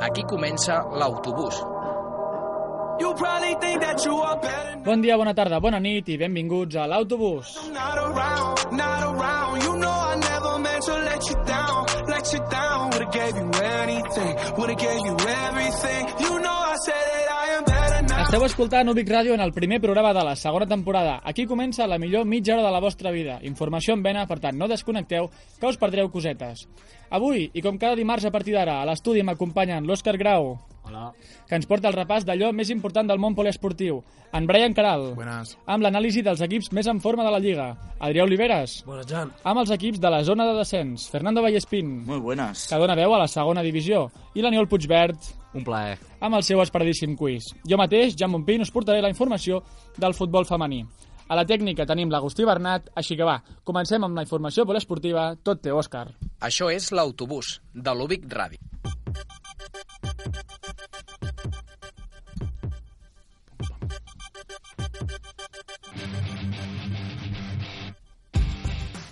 Aquí comença l'autobús. Bon dia, bona tarda, bona nit i benvinguts a l'autobús. You know Esteu escoltant Ubic Ràdio en el primer programa de la segona temporada. Aquí comença la millor mitja hora de la vostra vida. Informació en vena, per tant, no desconnecteu, que us perdreu cosetes. Avui, i com cada dimarts a partir d'ara, a l'estudi m'acompanyen l'Òscar Grau, Hola. que ens porta el repàs d'allò més important del món poliesportiu, en Brian Caral, Buenas. amb l'anàlisi dels equips més en forma de la Lliga, Adrià Oliveres, Buenas, Jan. amb els equips de la zona de descens, Fernando Vallespín, Muy buenas. que dona veu a la segona divisió, i l'Aniol Puigverd, Un plaer. amb el seu esperadíssim quiz. Jo mateix, Jan Montpín, us portaré la informació del futbol femení. A la tècnica tenim l'Agustí Bernat, així que va, comencem amb la informació poliesportiva, tot teu, Òscar. Això és l'autobús de l'Ubic Ràdio.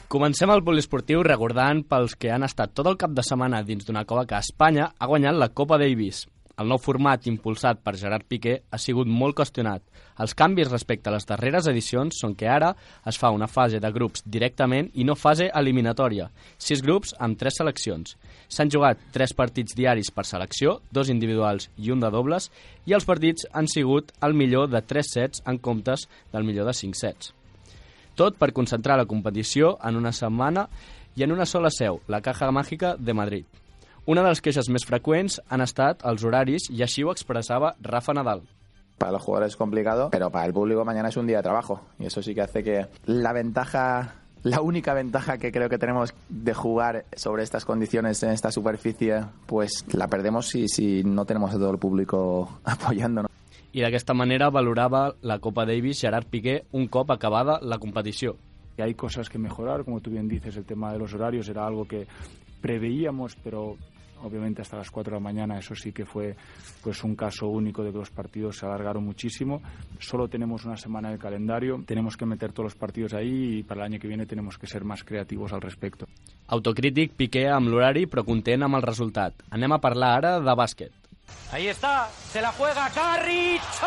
Comencem el poliesportiu recordant pels que han estat tot el cap de setmana dins d'una cova que Espanya ha guanyat la Copa Davis. El nou format impulsat per Gerard Piqué ha sigut molt qüestionat. Els canvis respecte a les darreres edicions són que ara es fa una fase de grups directament i no fase eliminatòria. Sis grups amb tres seleccions. S'han jugat tres partits diaris per selecció, dos individuals i un de dobles, i els partits han sigut el millor de tres sets en comptes del millor de cinc sets. Tot per concentrar la competició en una setmana i en una sola seu, la Caja Màgica de Madrid. Una de les queixes més freqüents han estat els horaris i així ho expressava Rafa Nadal. Para los jugadores es complicado, pero para el público mañana es un día de trabajo. Y eso sí que hace que la ventaja, la única ventaja que creo que tenemos de jugar sobre estas condiciones en esta superficie, pues la perdemos si, si no tenemos a todo el público apoyándonos. I d'aquesta manera valorava la Copa Davis Gerard Piqué un cop acabada la competició. que hay cosas que mejorar, como tú bien dices, el tema de los horarios era algo que preveíamos, pero obviamente hasta las 4 de la mañana eso sí que fue pues un caso único de que los partidos se alargaron muchísimo. Solo tenemos una semana de calendario, tenemos que meter todos los partidos ahí y para el año que viene tenemos que ser más creativos al respecto. Autocrític Piqué amb l'horari però content amb el resultat. Anem a parlar ara de bàsquet. Ahí está, se la juega Carricho.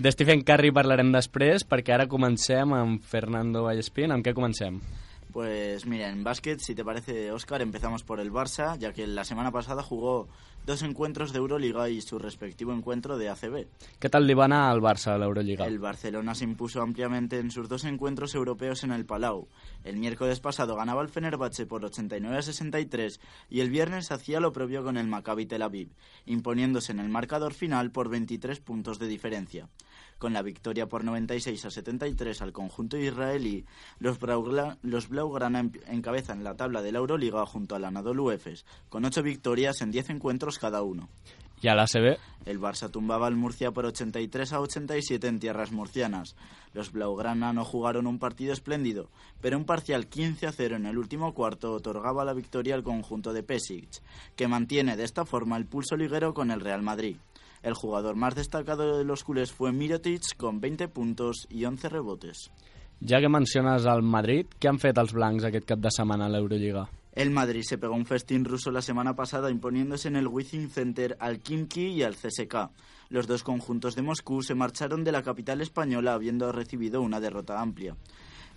De Stephen Curry parlarem després perquè ara comencem amb Fernando Vallespín. Amb què comencem? Pues mira, en básquet, si te parece, Oscar, empezamos por el Barça, ya que la semana pasada jugó dos encuentros de Euroliga y su respectivo encuentro de ACB. Què tal li va anar al Barça a l'Eurolliga? El Barcelona se impuso ampliamente en sus dos encuentros europeos en el Palau. El miércoles pasado ganaba el Fenerbahce por 89 a 63 y el viernes hacía lo propio con el Maccabi Tel Aviv, imponiéndose en el marcador final por 23 puntos de diferencia. Con la victoria por 96 a 73 al conjunto israelí, los, Blaugrana encabezan la tabla de la Euroliga junto al Anadolu Efes, con 8 victorias en 10 encuentros cada uno. I a l'ACB? El Barça tumbaba al Murcia por 83 a 87 en tierras murcianas. Los Blaugrana no jugaron un partido espléndido, pero un parcial 15 a 0 en el último cuarto otorgaba la victoria al conjunto de Pesic, que mantiene de esta forma el pulso liguero con el Real Madrid. El jugador más destacado de los culés fue Mirotic con 20 puntos y 11 rebotes. Ja que menciones el Madrid, què han fet els blancs aquest cap de setmana a l'Eurolliga? El Madrid se pegó un festín ruso la semana pasada imponiéndose en el Wizzing Center al Kimki y al CSK. Los dos conjuntos de Moscú se marcharon de la capital española habiendo recibido una derrota amplia.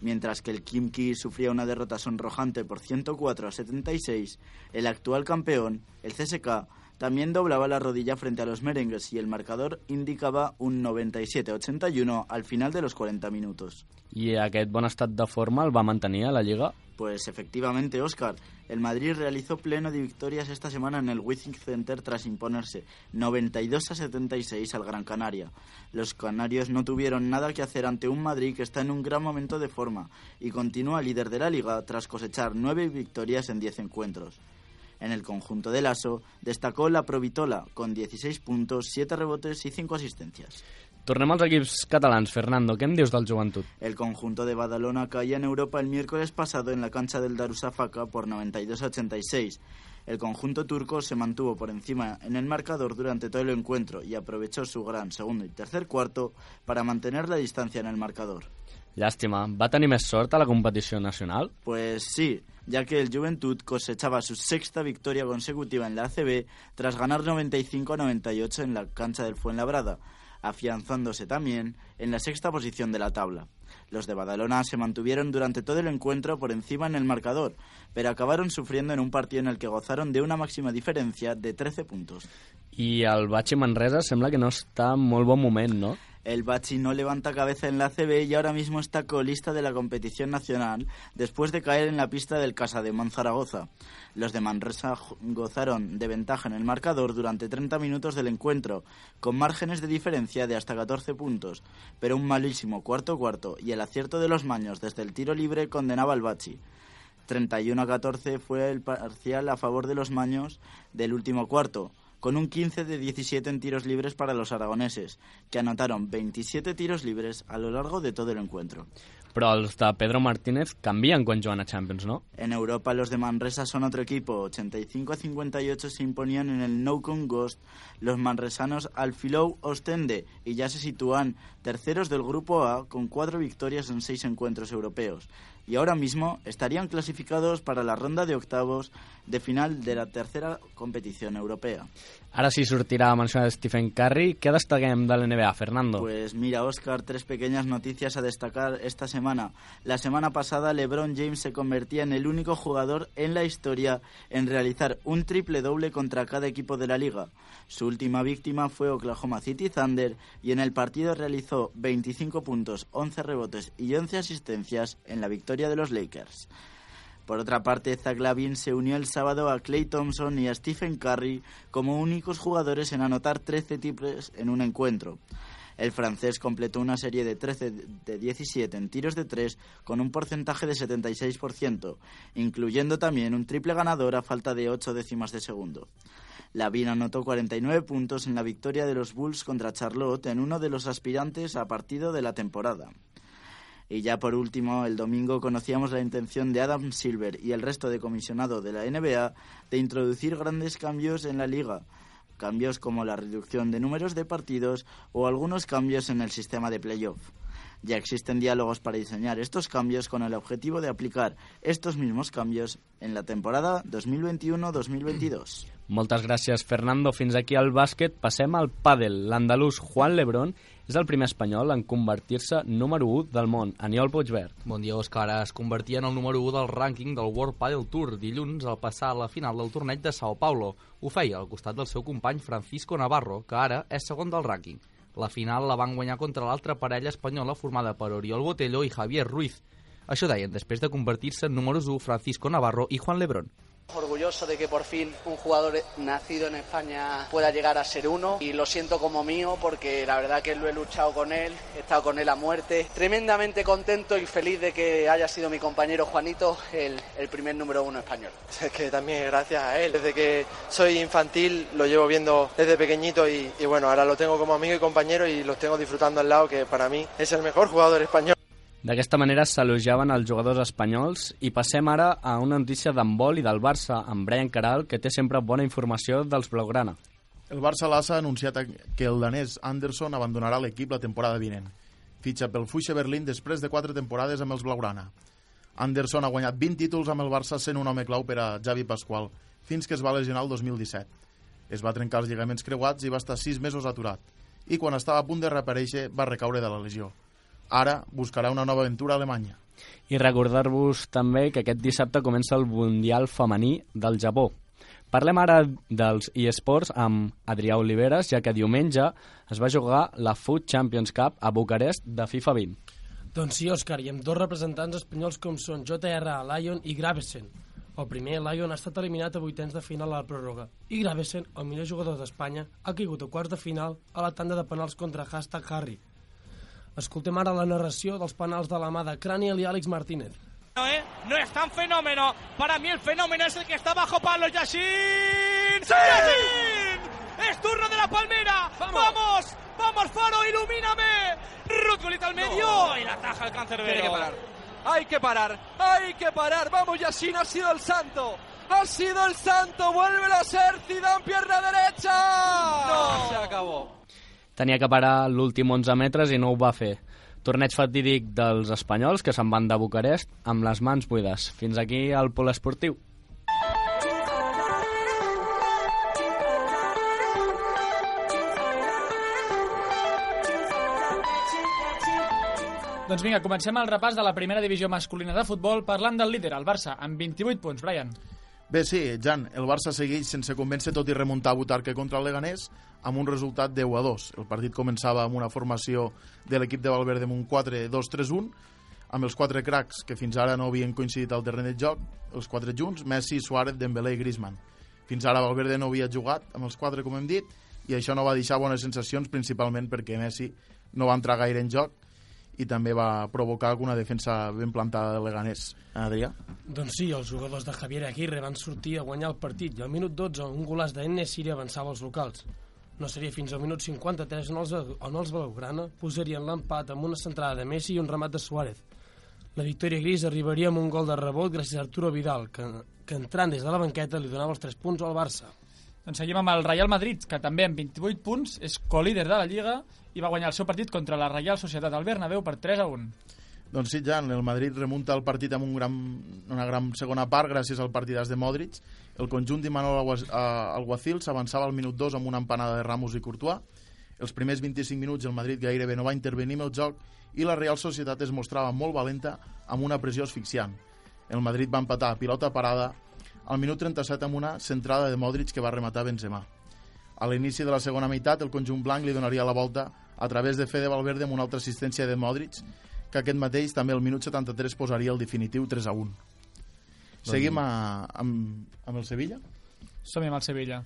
Mientras que el Kimki sufría una derrota sonrojante por 104 a 76, el actual campeón, el CSK, también doblaba la rodilla frente a los merengues y el marcador indicaba un 97-81 al final de los 40 minutos. I aquest bon estat de forma el va mantenir a la Lliga? Pues efectivamente, Oscar, el Madrid realizó pleno de victorias esta semana en el Wizzing Center tras imponerse 92 a 76 al Gran Canaria. Los canarios no tuvieron nada que hacer ante un Madrid que está en un gran momento de forma y continúa líder de la liga tras cosechar nueve victorias en 10 encuentros. En el conjunto del ASO destacó la Provitola con 16 puntos, 7 rebotes y 5 asistencias. Tornem als equips catalans. Fernando, què em dius del joventut? El conjunto de Badalona caía en Europa el miércoles pasado en la cancha del Darusafaka por 92 a 86. El conjunto turco se mantuvo por encima en el marcador durante todo el encuentro y aprovechó su gran segundo y tercer cuarto para mantener la distancia en el marcador. Llàstima, va tenir més sort a la competició nacional? Pues sí, ya que el Juventud cosechaba su sexta victoria consecutiva en la ACB tras ganar 95-98 en la cancha del Fuenlabrada, afianzándose también en la sexta posición de la tabla. Los de Badalona se mantuvieron durante todo el encuentro por encima en el marcador, pero acabaron sufriendo en un partido en el que gozaron de una máxima diferencia de 13 puntos. I el Batxi Manresa sembla que no està en molt bon moment, no? El Bachi no levanta cabeza en la CB y ahora mismo está colista de la competición nacional después de caer en la pista del Casa de Zaragoza. Los de Manresa gozaron de ventaja en el marcador durante 30 minutos del encuentro, con márgenes de diferencia de hasta 14 puntos, pero un malísimo cuarto cuarto y el acierto de los maños desde el tiro libre condenaba al Bachi. 31 a 14 fue el parcial a favor de los maños del último cuarto, con un 15 de 17 en tiros libres para los aragoneses, que anotaron 27 tiros libres a lo largo de todo el encuentro. Però els de Pedro Martínez canvien quan juguen a Champions, no? En Europa los de Manresa son otro equipo. 85 a 58 se imponían en el No Con Ghost los manresanos al Filou Ostende y ya se sitúan terceros del grupo A con cuatro victorias en seis encuentros europeos. Y ahora mismo estarían clasificados para la ronda de octavos de final de la tercera competición europea. Ara sí sortirà a mencionar Stephen Curry. Què destaquem de l'NBA, Fernando? Pues mira, Oscar, tres pequeñas noticias a destacar esta semana. La semana pasada, LeBron James se convertía en el único jugador en la historia en realizar un triple doble contra cada equipo de la liga. Su última víctima fue Oklahoma City Thunder y en el partido realizó 25 puntos, 11 rebotes y 11 asistencias en la victoria de los Lakers. Por otra parte, Zach Lavin se unió el sábado a Clay Thompson y a Stephen Curry como únicos jugadores en anotar 13 triples en un encuentro. El francés completó una serie de 13 de 17 en tiros de 3 con un porcentaje de 76%, incluyendo también un triple ganador a falta de 8 décimas de segundo. Lavin anotó 49 puntos en la victoria de los Bulls contra Charlotte en uno de los aspirantes a partido de la temporada. Y ya por último, el domingo conocíamos la intención de Adam Silver y el resto de comisionado de la NBA de introducir grandes cambios en la liga. Cambios como la reducción de números de partidos o algunos cambios en el sistema de playoff. Ya existen diálogos para diseñar estos cambios con el objetivo de aplicar estos mismos cambios en la temporada 2021-2022. Moltes gràcies, Fernando. Fins aquí el bàsquet. Passem al pàdel. L'andalús Juan Lebrón és el primer espanyol en convertir-se número 1 del món. Aniol Puigverd. Bon dia, Òscar. Es convertia en el número 1 del rànquing del World Padel Tour dilluns al passar a la final del torneig de Sao Paulo. Ho feia al costat del seu company Francisco Navarro, que ara és segon del rànquing. La final la van guanyar contra l'altra parella espanyola formada per Oriol Botello i Javier Ruiz. Això deien després de convertir-se en números 1 Francisco Navarro i Juan Lebrón. Orgulloso de que por fin un jugador nacido en España pueda llegar a ser uno y lo siento como mío porque la verdad que lo he luchado con él, he estado con él a muerte. Tremendamente contento y feliz de que haya sido mi compañero Juanito el, primer número uno español. Es que también gracias a él. Desde que soy infantil lo llevo viendo desde pequeñito y, y bueno, ahora lo tengo como amigo y compañero y lo tengo disfrutando al lado que para mí es el mejor jugador español. D'aquesta manera s'elogiaven els jugadors espanyols i passem ara a una notícia d'handbol i del Barça, amb Brian Caral, que té sempre bona informació dels Blaugrana. El Barça l'ASA ha anunciat que el danès Anderson abandonarà l'equip la temporada vinent. Fitxa pel Fuixa Berlín després de quatre temporades amb els Blaugrana. Anderson ha guanyat 20 títols amb el Barça sent un home clau per a Javi Pasqual, fins que es va lesionar el 2017. Es va trencar els lligaments creuats i va estar 6 mesos aturat. I quan estava a punt de reaparèixer va recaure de la lesió. Ara buscarà una nova aventura a Alemanya. I recordar-vos també que aquest dissabte comença el Mundial Femení del Japó. Parlem ara dels eSports amb Adrià Oliveres, ja que diumenge es va jugar la Food Champions Cup a Bucarest de FIFA 20. Doncs sí, Òscar, i amb dos representants espanyols com són JR Lion i Gravesen. El primer, Lion, ha estat eliminat a vuitens de final a la pròrroga i Gravesen, el millor jugador d'Espanya, ha caigut a quarts de final a la tanda de penals contra Hashtag Harry. Escoltem ara la narració dels penals de la mà de Craniel i Àlex Martínez. No, ¿eh? no es tan fenómeno. Para mí el fenómeno es el que está bajo palos, Yashin. ¡Sí! ¡Yashin! ¡Es turno de la palmera! ¡Vamos! ¡Vamos, Faro, ilumíname! Rutgulita al medio No. y la taja el cáncer Tiene que parar. Hay que parar, hay que parar. Vamos, Yashin ha sido el santo. Ha sido el santo, vuelve a ser Zidane, pierna derecha. No, se acabó. Tenia que parar l'últim 11 metres i no ho va fer. Torneig fatídic dels espanyols que se'n van de Bucarest amb les mans buides. Fins aquí el poliesportiu. Doncs vinga, comencem el repàs de la primera divisió masculina de futbol parlant del líder, el Barça, amb 28 punts. Brian. Bé, sí, Jan, el Barça segueix sense convèncer tot i remuntar a Butarque contra el Leganés amb un resultat 10 a 2. El partit començava amb una formació de l'equip de Valverde amb un 4-2-3-1, amb els quatre cracs que fins ara no havien coincidit al terreny de joc, els quatre junts, Messi, Suárez, Dembélé i Griezmann. Fins ara Valverde no havia jugat amb els quatre, com hem dit, i això no va deixar bones sensacions, principalment perquè Messi no va entrar gaire en joc i també va provocar alguna defensa ben plantada de Leganés. Adrià? Doncs sí, els jugadors de Javier Aguirre van sortir a guanyar el partit i al minut 12 un golaç d'Enne Siri avançava els locals. No seria fins al minut 53 on els, on els Blaugrana posarien l'empat amb una centrada de Messi i un remat de Suárez. La victòria gris arribaria amb un gol de rebot gràcies a Arturo Vidal, que, que entrant des de la banqueta li donava els 3 punts al Barça. Doncs seguim amb el Real Madrid, que també amb 28 punts és colíder de la Lliga i va guanyar el seu partit contra la Real Societat al Bernabéu per 3 a 1. Doncs sí, Jan, el Madrid remunta el partit amb un gran, una gran segona part gràcies al partidàs de Modric. El conjunt d'Imanol Alguacil s'avançava al minut 2 amb una empanada de Ramos i Courtois. Els primers 25 minuts el Madrid gairebé no va intervenir en el joc i la Real Societat es mostrava molt valenta amb una pressió asfixiant. El Madrid va empatar a pilota parada al minut 37 amb una centrada de Modric que va rematar Benzema. A l'inici de la segona meitat, el conjunt blanc li donaria la volta a través de Fede Valverde amb una altra assistència de Modric, que aquest mateix també al minut 73 posaria el definitiu 3 a 1. Seguim a, amb, amb el Sevilla? Som amb el Sevilla.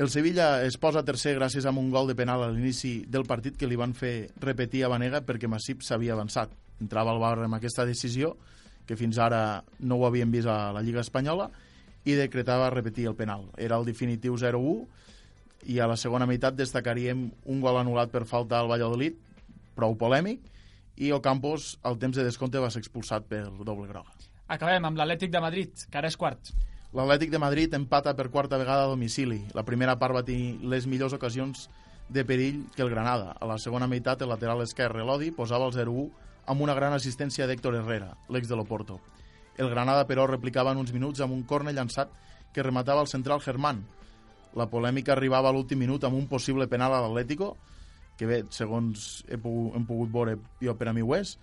El Sevilla es posa tercer gràcies a un gol de penal a l'inici del partit que li van fer repetir a Vanega perquè Massip s'havia avançat. Entrava al bar amb aquesta decisió, que fins ara no ho havien vist a la Lliga Espanyola, i decretava repetir el penal. Era el definitiu 0-1 i a la segona meitat destacaríem un gol anul·lat per falta al Valladolid, prou polèmic, i Ocampos al temps de descompte va ser expulsat per doble groga. Acabem amb l'Atlètic de Madrid, que ara és quart. L'Atlètic de Madrid empata per quarta vegada a domicili. La primera part va tenir les millors ocasions de perill que el Granada. A la segona meitat, el lateral esquerre, Lodi, posava el 0-1 amb una gran assistència d'Héctor Herrera, l'ex de l'Oporto. El Granada, però, replicava en uns minuts amb un corne llançat que rematava el central Germán. La polèmica arribava a l'últim minut amb un possible penal a l'Atlético, que bé, segons he pogut, hem pogut veure, jo per a mi ho és,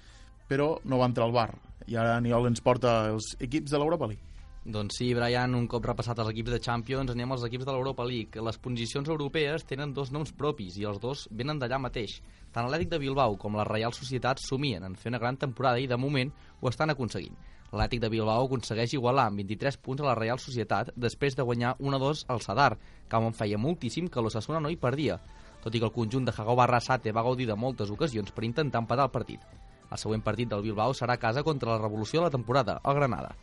però no va entrar al bar. I ara Aniol ens porta els equips de l'Europa League. Doncs sí, Brian, un cop repassat els equips de Champions, anem als equips de l'Europa League. Les posicions europees tenen dos noms propis i els dos venen d'allà mateix. Tant l'Atlètic de Bilbao com la Reial Societat somien en fer una gran temporada i, de moment, ho estan aconseguint. L'Atlètic de Bilbao aconsegueix igualar amb 23 punts a la Reial Societat després de guanyar 1-2 al Sadar, que on feia moltíssim que l'Ossassuna no hi perdia, tot i que el conjunt de Jago Barrasate va gaudir de moltes ocasions per intentar empatar el partit. El següent partit del Bilbao serà a casa contra la revolució de la temporada, el Granada.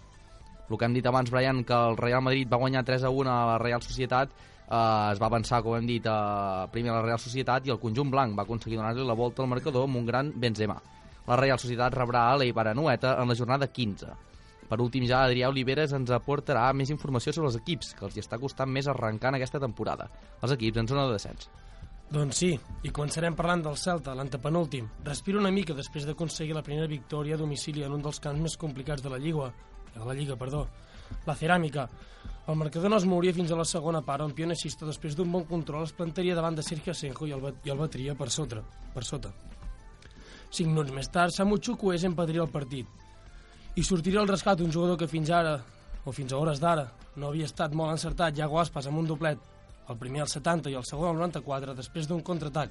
El que hem dit abans, Brian, que el Real Madrid va guanyar 3 a 1 a la Real Societat, eh, es va avançar, com hem dit, a, primer a la Real Societat i el conjunt blanc va aconseguir donar-li la volta al marcador amb un gran Benzema. La Real Societat rebrà a l'Eibar Anueta en la jornada 15. Per últim, ja Adrià Oliveres ens aportarà més informació sobre els equips, que els hi està costant més arrencar en aquesta temporada. Els equips en zona de descens. Doncs sí, i començarem parlant del Celta, l'antepenúltim. Respira una mica després d'aconseguir la primera victòria a domicili en un dels camps més complicats de la Lliga, de la Lliga, perdó. La ceràmica. El marcador no es mouria fins a la segona part, on Pionexista, després d'un bon control, es plantaria davant de Sergio Asenjo i el, bat- i el batria per sota. Per sota. Cinc minuts més tard, Samu Chukwueze empatria el partit. I sortiria al rescat un jugador que fins ara, o fins a hores d'ara, no havia estat molt encertat, Iago Aspas, amb un doblet. El primer al 70 i el segon al 94, després d'un contraatac.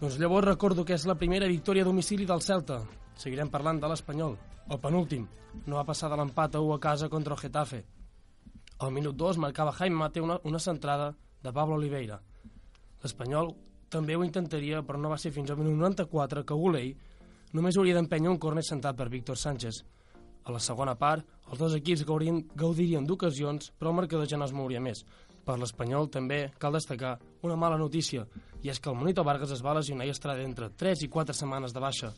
Doncs llavors recordo que és la primera victòria a domicili del Celta. Seguirem parlant de l'Espanyol. El penúltim. No va passar de l'empat a 1 a casa contra el Getafe. Al minut 2 marcava Jaime Mate una, una centrada de Pablo Oliveira. L'Espanyol també ho intentaria, però no va ser fins al minut 94 que Gulei només hauria d'empènyer un córner sentat per Víctor Sánchez. A la segona part, els dos equips gaudien, gaudirien d'ocasions, però el marcador ja no es mouria més. Per l'Espanyol també cal destacar una mala notícia, i és que el Monito Vargas es va lesionar i estarà d'entre 3 i 4 setmanes de baixa.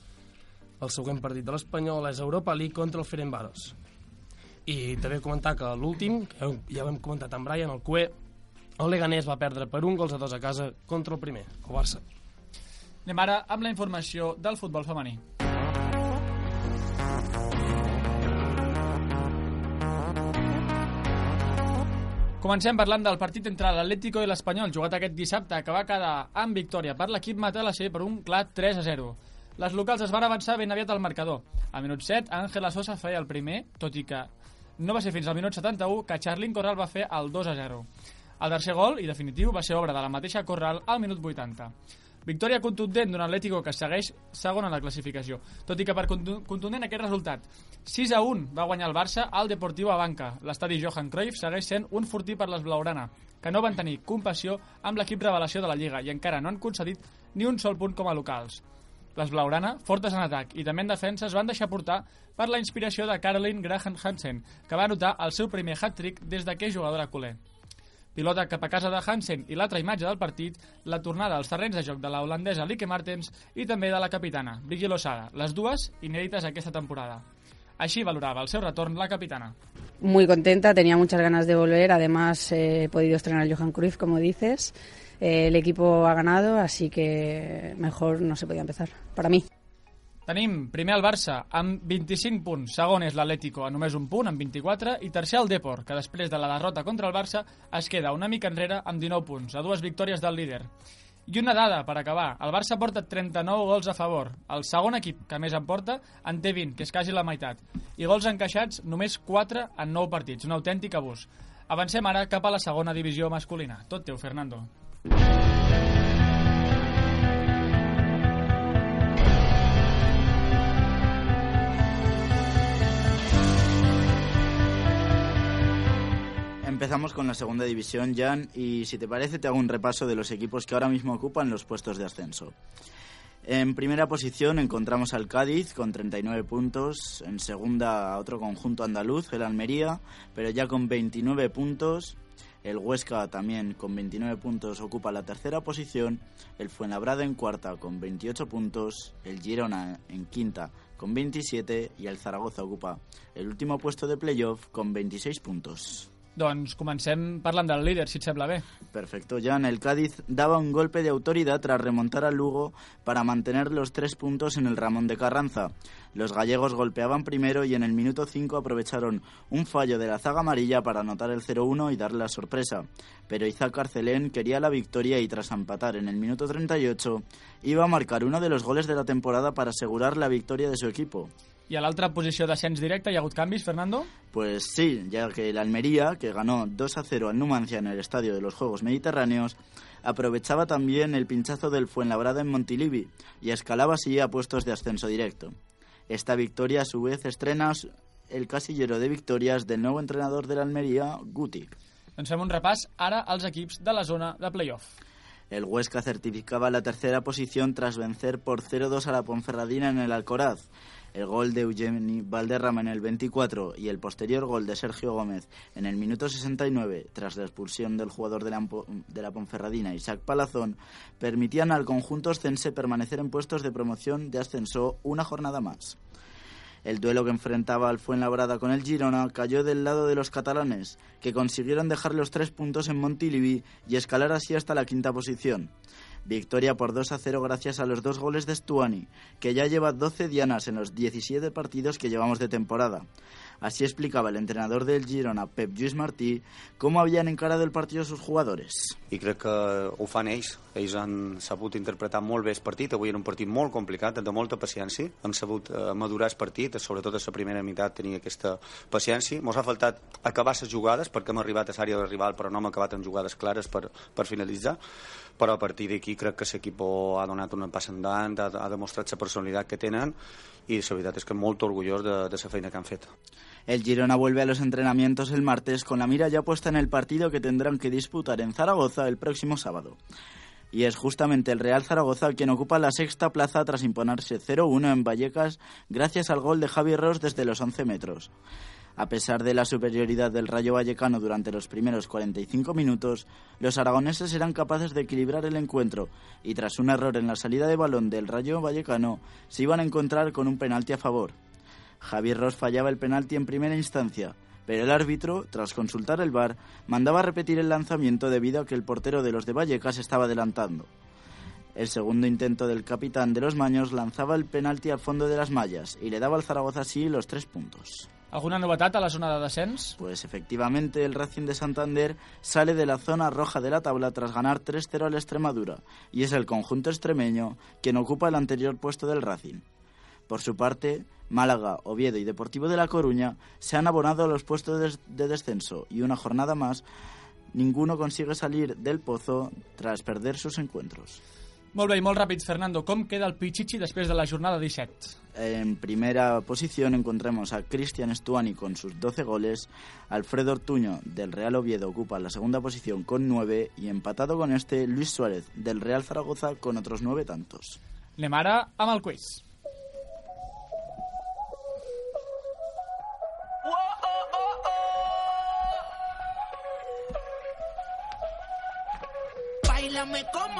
El següent partit de l'Espanyol és Europa League contra el Ferencváros. I també comentar que l'últim, ja ho hem comentat amb Brian, el Cue, el Leganés va perdre per un gols a dos a casa contra el primer, el Barça. Anem ara amb la informació del futbol femení. Comencem parlant del partit entre l'Atlético i l'Espanyol, jugat aquest dissabte, que va quedar amb victòria per l'equip Matalassé per un clar 3 a 0. Les locals es van avançar ben aviat al marcador. Al minut 7, Ángela Sosa feia el primer, tot i que no va ser fins al minut 71 que Charlín Corral va fer el 2 a 0. El tercer gol, i definitiu, va ser obra de la mateixa Corral al minut 80. Victòria contundent d'un Atlético que segueix segon en la classificació, tot i que per contundent aquest resultat 6 a 1 va guanyar el Barça al Deportiu Abanca. L'estadi Johan Cruyff segueix sent un fortí per les blaugrana, que no van tenir compassió amb l'equip revelació de la Lliga i encara no han concedit ni un sol punt com a locals. Les blaugrana, fortes en atac i també en defensa, es van deixar portar per la inspiració de Caroline Graham Hansen, que va anotar el seu primer hat-trick des de que jugadora culer. Pilota cap a casa de Hansen i l'altra imatge del partit, la tornada als terrenys de joc de la holandesa Lieke Martens i també de la capitana, Vicky Losada, les dues inèdites aquesta temporada. Així valorava el seu retorn la capitana. Muy contenta, tenía muchas ganas de volver, además eh, he podido estrenar Johan Cruyff, como dices. Eh, el equipo ha ganado, así que mejor no se podía empezar, para mí. Tenim primer el Barça amb 25 punts, segon és l'Atlético a només un punt, amb 24, i tercer el Depor, que després de la derrota contra el Barça es queda una mica enrere amb 19 punts, a dues victòries del líder. I una dada per acabar, el Barça porta 39 gols a favor, el segon equip que més en porta en té 20, que és quasi la meitat, i gols encaixats només 4 en 9 partits, un autèntic abús. Avancem ara cap a la segona divisió masculina. Tot teu, Fernando. Empezamos con la segunda división, Jan, y si te parece te hago un repaso de los equipos que ahora mismo ocupan los puestos de ascenso. En primera posición encontramos al Cádiz con 39 puntos, en segunda otro conjunto andaluz, el Almería, pero ya con 29 puntos. El Huesca también con 29 puntos ocupa la tercera posición, el Fuenlabrada en cuarta con 28 puntos, el Girona en quinta con 27 y el Zaragoza ocupa el último puesto de playoff con 26 puntos. Doncs comencem parlant del líder, si et sembla bé. Perfecto, Jan. El Cádiz daba un golpe de autoridad tras remontar al Lugo para mantener los tres puntos en el Ramón de Carranza. Los gallegos golpeaban primero y en el minuto 5 aprovecharon un fallo de la zaga amarilla para anotar el 0-1 y darle la sorpresa. Pero Isaac Carcelén quería la victoria y tras empatar en el minuto 38 iba a marcar uno de los goles de la temporada para asegurar la victoria de su equipo. I a l'altra posició d'ascens directe hi ha hagut canvis, Fernando? Pues sí, ya que el Almería, que ganó 2 a 0 al Numancia en el Estadio de los Juegos Mediterráneos, aprovechaba también el pinchazo del Fuenlabrada en Montilivi y escalaba así a puestos de ascenso directo. Esta victoria a su vez estrena el casillero de victorias del nuevo entrenador del Almería, Guti. Doncs fem un repàs ara als equips de la zona de playoff. El Huesca certificaba la tercera posición tras vencer por 0-2 a la Ponferradina en el Alcoraz. El gol de Eugeni Valderrama en el 24 y el posterior gol de Sergio Gómez en el minuto 69, tras la expulsión del jugador de la, de la Ponferradina, Isaac Palazón, permitían al conjunto oscense permanecer en puestos de promoción de ascenso una jornada más. El duelo que enfrentaba al Fuenlabrada con el Girona cayó del lado de los catalanes, que consiguieron dejar los tres puntos en Montilivi y escalar así hasta la quinta posición. Victoria por 2 a 0 gracias a los dos goles de Stuani, que ya lleva 12 dianas en los 17 partidos que llevamos de temporada. Así explicaba el entrenador del Girona, Pep Lluís Martí, cómo habían encarado el partido sus jugadores. I crec que ho fan ells. Ells han sabut interpretar molt bé el partit. Avui era un partit molt complicat, de molta paciència. Han sabut eh, madurar el partit, sobretot a la primera meitat tenia aquesta paciència. Ens ha faltat acabar les jugades perquè hem arribat a l'àrea del rival però no hem acabat amb jugades clares per, per finalitzar però a partir d'aquí crec que l'equip ha donat una passa endavant, ha, ha demostrat la personalitat que tenen i la veritat és que molt orgullós de, de la feina que han fet. El Girona vuelve a los entrenamientos el martes con la mira ya puesta en el partido que tendrán que disputar en Zaragoza el próximo sábado. Y es justamente el Real Zaragoza quien ocupa la sexta plaza tras imponerse 0-1 en Vallecas gracias al gol de Javi Ross desde los 11 metros. A pesar de la superioridad del Rayo Vallecano durante los primeros 45 minutos, los aragoneses eran capaces de equilibrar el encuentro y tras un error en la salida de balón del Rayo Vallecano se iban a encontrar con un penalti a favor. Javier Ross fallaba el penalti en primera instancia, pero el árbitro, tras consultar el VAR, mandaba repetir el lanzamiento debido a que el portero de los de Vallecas estaba adelantando. El segundo intento del capitán de los Maños lanzaba el penalti al fondo de las mallas y le daba al Zaragoza así los tres puntos. Alguna novetat a la zona de descens? Pues efectivamente el Racing de Santander sale de la zona roja de la tabla tras ganar 3-0 al Extremadura y es el conjunto extremeño quien ocupa el anterior puesto del Racing. Por su parte, Málaga, Oviedo y Deportivo de La Coruña se han abonado a los puestos de descenso y una jornada más ninguno consigue salir del pozo tras perder sus encuentros. Molt bé, i molt ràpid, Fernando. Com queda el Pichichi després de la jornada 17? En primera posición encontramos a Cristian Estuani con sus 12 goles, Alfredo Ortuño del Real Oviedo ocupa la segunda posición con 9 y empatado con este Luis Suárez del Real Zaragoza con otros 9 tantos. Anem ara amb el quiz.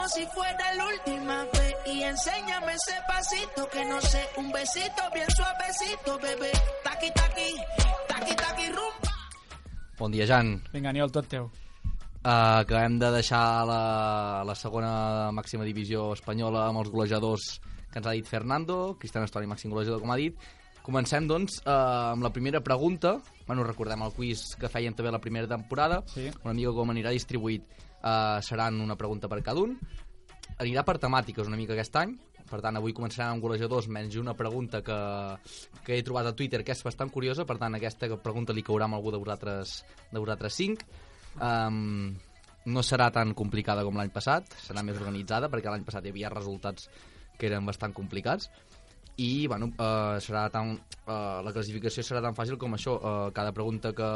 Como si fuera la última vez y enséñame ese pasito que no sé, un besito bien suavecito, bebé. Taqui taqui, taqui taqui rumba. Bon dia, Jan. Vinga, Aniol, tot teu. Uh, acabem de deixar la, la segona màxima divisió espanyola amb els golejadors que ens ha dit Fernando, Cristiano Estoni, màxim golejador, com ha dit. Comencem, doncs, uh, amb la primera pregunta. Bueno, recordem el quiz que feien també la primera temporada. Sí. Una mica com anirà distribuït. Uh, seran una pregunta per cada un. Anirà per temàtiques una mica aquest any. Per tant, avui començarem amb golejadors, menys una pregunta que, que he trobat a Twitter que és bastant curiosa. Per tant, aquesta pregunta li caurà amb algú de vosaltres, de vosaltres cinc. Um, no serà tan complicada com l'any passat, serà més organitzada, perquè l'any passat hi havia resultats que eren bastant complicats i bueno, uh, serà tan, uh, la classificació serà tan fàcil com això uh, cada pregunta que,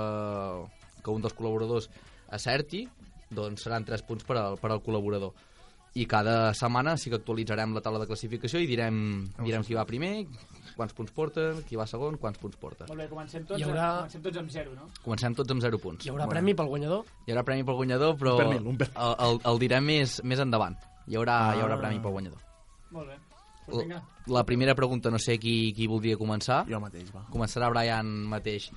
que un dels col·laboradors acerti doncs seran 3 punts per al, per al col·laborador i cada setmana sí que actualitzarem la taula de classificació i direm, direm qui va primer quants punts porta, qui va segon, quants punts porta. Molt bé, comencem tots, Hi haurà- comencem tots amb zero, no? Comencem tots amb 0 punts. Hi haurà premi pel guanyador? Hi haurà premi pel guanyador, però Un pernil, un pernil. El, el, el direm més, més endavant. Hi haurà, hi haurà Ah. premi pel guanyador. Molt bé. Pues vinga. La primera pregunta, no sé qui, qui voldria començar. Jo mateix, va. Començarà Brian mateix.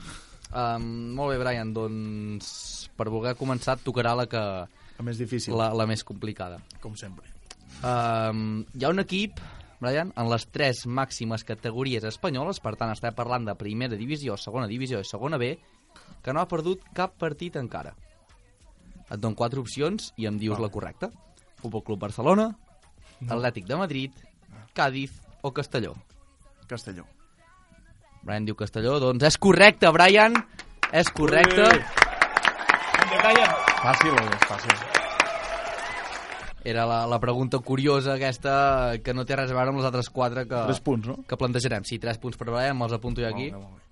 Um, molt bé, Brian, doncs per voler començar tocarà la que... La més difícil. La, la més complicada. Com sempre. Um, hi ha un equip, Brian, en les tres màximes categories espanyoles, per tant estem parlant de primera divisió, segona divisió i segona B, que no ha perdut cap partit encara. Et dono quatre opcions i em dius la correcta. Futbol Club Barcelona, No. Atlètic de Madrid, Cádiz o Castelló. Castelló. Brian diu Castelló, doncs és correcte, Brian! És correcte. Fàcil o és fàcil? Era la, la pregunta curiosa aquesta que no té res a veure amb les altres quatre que, Tres punts, no? que plantejarem. Sí, tres punts per Brian, me'ls apunto jo aquí. Molt bé, molt bé.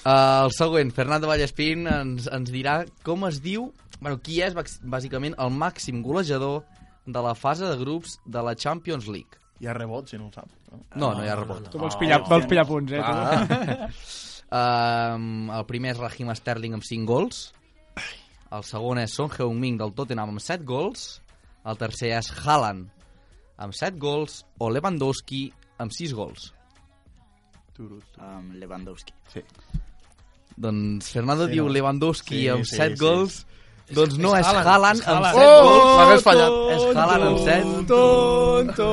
Uh, el següent, Fernando Vallespín, ens, ens dirà com es diu, bueno, qui és bàs- bàsicament el màxim golejador de la fase de grups de la Champions League. Hi ha rebot, si no ho saps. No, No, no hi ha rebot. Tu vols pillar, vols pillar punts, eh? Ah. um, el primer és Raheem Sterling amb 5 gols. El segon és Son Heung-min del Tottenham amb 7 gols. El tercer és Haaland amb 7 gols o Lewandowski amb 6 gols. Um, Lewandowski. Sí. Doncs Fernando Sí, diu no? Lewandowski Sí, amb sí, 7 sí. gols. És- Doncs no, és Haaland, amb Haaland. 7 Oh, gols. l'hagués fallat. És Haaland amb 7. Tonto.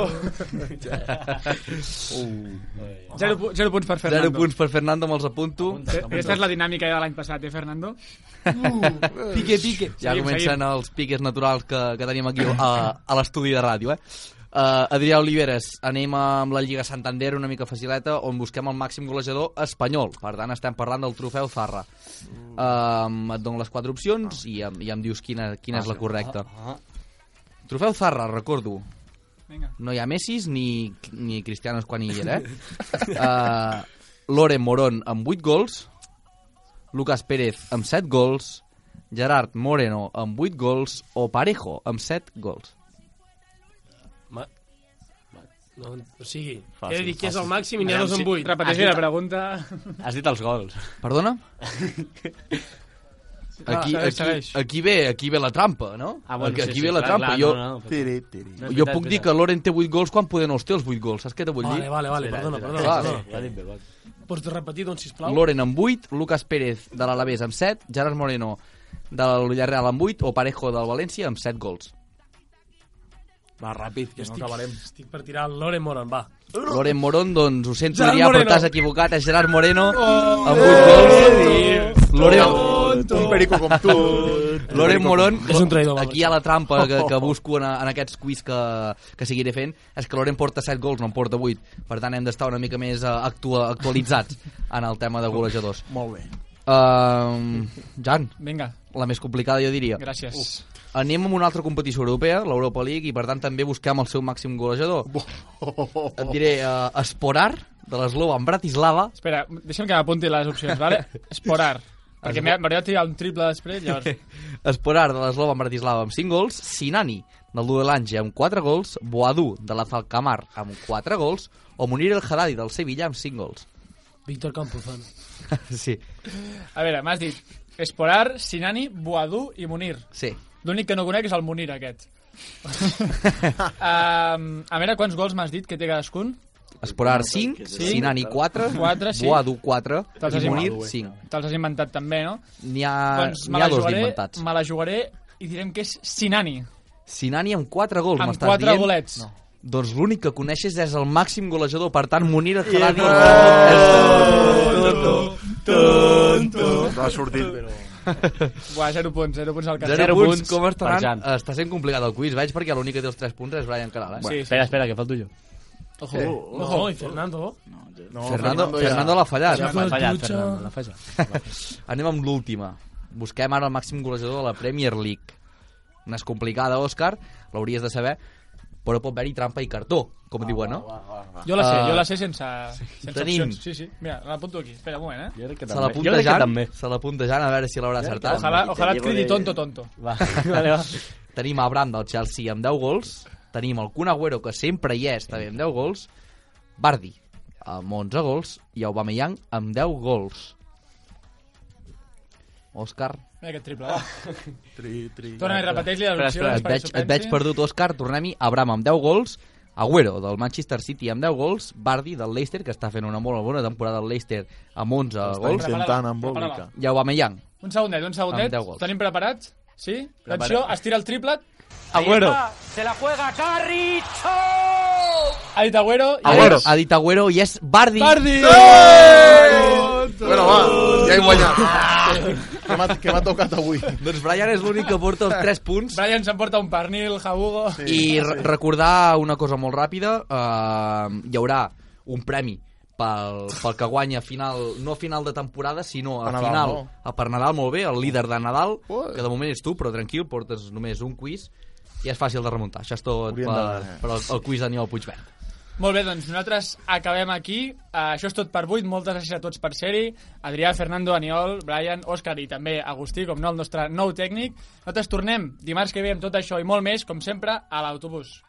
Uh. Zero, pu- zero punts per Fernando. 0 punts per Fernando, me'ls apunto. Aquesta és la dinàmica de l'any passat, eh, Fernando? Pique, pique. Ja comencen els piques naturals que, que tenim aquí a, a l'estudi de ràdio, eh? Uh, Adrià Oliveres, anem amb la Lliga Santander una mica facileta, on busquem el màxim golejador espanyol. Per tant, estem parlant del trofeu Zarra. Uh, et dono les quatre opcions i, em- i em dius quina, quina és la correcta. Trofeu Zarra, recordo. Vinga. No hi ha Messis ni, ni Cristianos quan hi era, eh? Uh, Loren Moron amb 8 gols, Lucas Pérez amb 7 gols, Gerard Moreno amb 8 gols o Parejo amb 7 gols. No, o sigui, Fàcil, he de dir que és el màxim i n'hi ha dos amb 8. Repeteixi la pregunta. Has dit els gols. Perdona? Aquí, segueix, aquí, aquí, ve, aquí ve la trampa, no? Ah, bueno, aquí, sí, aquí sí, ve la clar, trampa. clar, jo, no, no, Tiri, tiri. No, jo puc dir que Loren té 8 gols quan poder no els té els 8 gols. Saps què te vull Vale, dir? vale, vale, perdona, perdona. Perdona. Ha dit. Pots repetir, doncs, sisplau? Loren amb 8, Lucas Pérez de l'Alavés amb 7, Gerard Moreno del Villarreal amb 8 o Parejo del València amb 7 gols. Va, ràpid, que no Estic, acabarem. estic per tirar el Loren Moran, va. Loren Moron, doncs ho sento, Gerard diria, però Moreno. t'has equivocat, és Gerard Moreno Oh, amb 8 gols. Loren, Un perico com tu. Loren Moron, És un traïdor, aquí hi ha la trampa que, que busco en, en aquests quiz que, que seguiré fent, és que Loren porta 7 gols, no en porta 8. Per tant, hem d'estar una mica més eh, actua, actualitzats en el tema de golejadors. Molt bé. Uh, Jan, Vinga, la més complicada jo diria. gràcies. Anem amb una altra competició europea, l'Europa League, i per tant també busquem el seu màxim golejador. Et diré uh, Esporar, de l'Eslova en Bratislava. Espera, deixa'm que m'apunti les opcions, vale? Esporar. Perquè m'ha- m'hauria de tirar un triple després, llavors... Esporar, de l'Eslova en Bratislava, amb 5 gols. Sinani, del Dudelange, amb 4 gols. Boadú, de la Falcamar, amb 4 gols. O Munir El Haddadi, del Sevilla, amb 5 gols. Víctor Campuzano. sí, A veure, m'has dit Esporar, Sinani, Boadú i Munir. sí. L'únic que no conec és el Munir, aquest. um, a veure, quants gols m'has dit que té cadascun? Esporar 5, Sí. Sinani 4, Quatre, sí. Boadú 4 Te'ls has i Munir inventat. 5. Te'ls has inventat també, no? N'hi ha, doncs ha dos jugaré, d'inventats. me la jugaré i direm que és Sinani. Sinani amb 4 gols, Amb m'estàs dient? golets. No. Doncs l'únic que coneixes és el màxim golejador, per tant, Munir El I Haddadi... Tonto, tonto. No ha sortit, però... Buah, 0 punts, 0 punts al cas. Zero, punts punts, com? Jan. Està sent complicat el quiz, veig, perquè l'únic que té els 3 punts és Brian Caral, eh? Sí, sí. Espera, espera, que falto jo. Ojo, Eh, Ojo, i Fernando. No, Fernando, ja- Fernando l'ha fallat. Ja L'ha fallat. Fernando, l'ha fallat. Anem amb l'última. Busquem ara el màxim golejador de la Premier League. Una és complicada, Òscar, l'hauries de saber, però pot haver-hi trampa i cartó, com diuen, no? Jo la sé, Ah, jo la sé sense, sense Tenim. opcions. Sí, sí. Mira, l'apunto aquí. Espera un moment, eh? Jo crec que Se també. l'apunta crec que Jan, també. se l'apunta Jan, a veure si l'haurà acertat. Ojalà, ojalà et cridi tonto, tonto. Va, vale, va. Tenim Abraham del Chelsea amb 10 gols, tenim el Kun Agüero, que sempre hi és, també amb 10 gols, Bardi amb 11 gols i Aubameyang amb 10 gols. Òscar, Mira aquest triple, va. Tri, tri. Torna i repeteix-li les Espera, espera, opcions. et veig, et veig perdut, Òscar, tornem-hi. Abraham amb 10 gols, Agüero del Manchester City amb 10 gols, Bardi del Leicester, que està fent una molt bona temporada al Leicester amb 11 Està gols, intentant amb. Bòlica. i Aubameyang. Un segundet, un segundet. Tenim preparats? Sí? Atenció, estira el triplet. Agüero. Se la juega Carricho. Ha dit Agüero. Agüero. Ha dit Agüero i és Bardi. Bardi! Bueno, va, ja he guanyat. que m'ha tocat avui. Doncs Brian és l'únic que porta els 3 punts. Brian s'emporta un pernil, Jabugo. Sí. I re- recordar una cosa molt ràpida, uh, hi haurà un premi pel, pel que guanya final, no a final de temporada, sinó a, A Nadal, final, no? a per Nadal, molt bé, el líder de Nadal, Ui. que de moment és tu, però tranquil, portes només un quiz, i és fàcil de remuntar. Això és tot per, de- per el, el quiz d'Aniol Puigverd. Molt bé, doncs nosaltres acabem aquí. Uh, això és tot per avui. Moltes gràcies a tots per ser-hi. Adrià, Fernando, Aniol, Brian, Òscar i també Agustí, com no, el nostre nou tècnic. Nosaltres tornem dimarts que ve amb tot això i molt més, com sempre, a l'autobús.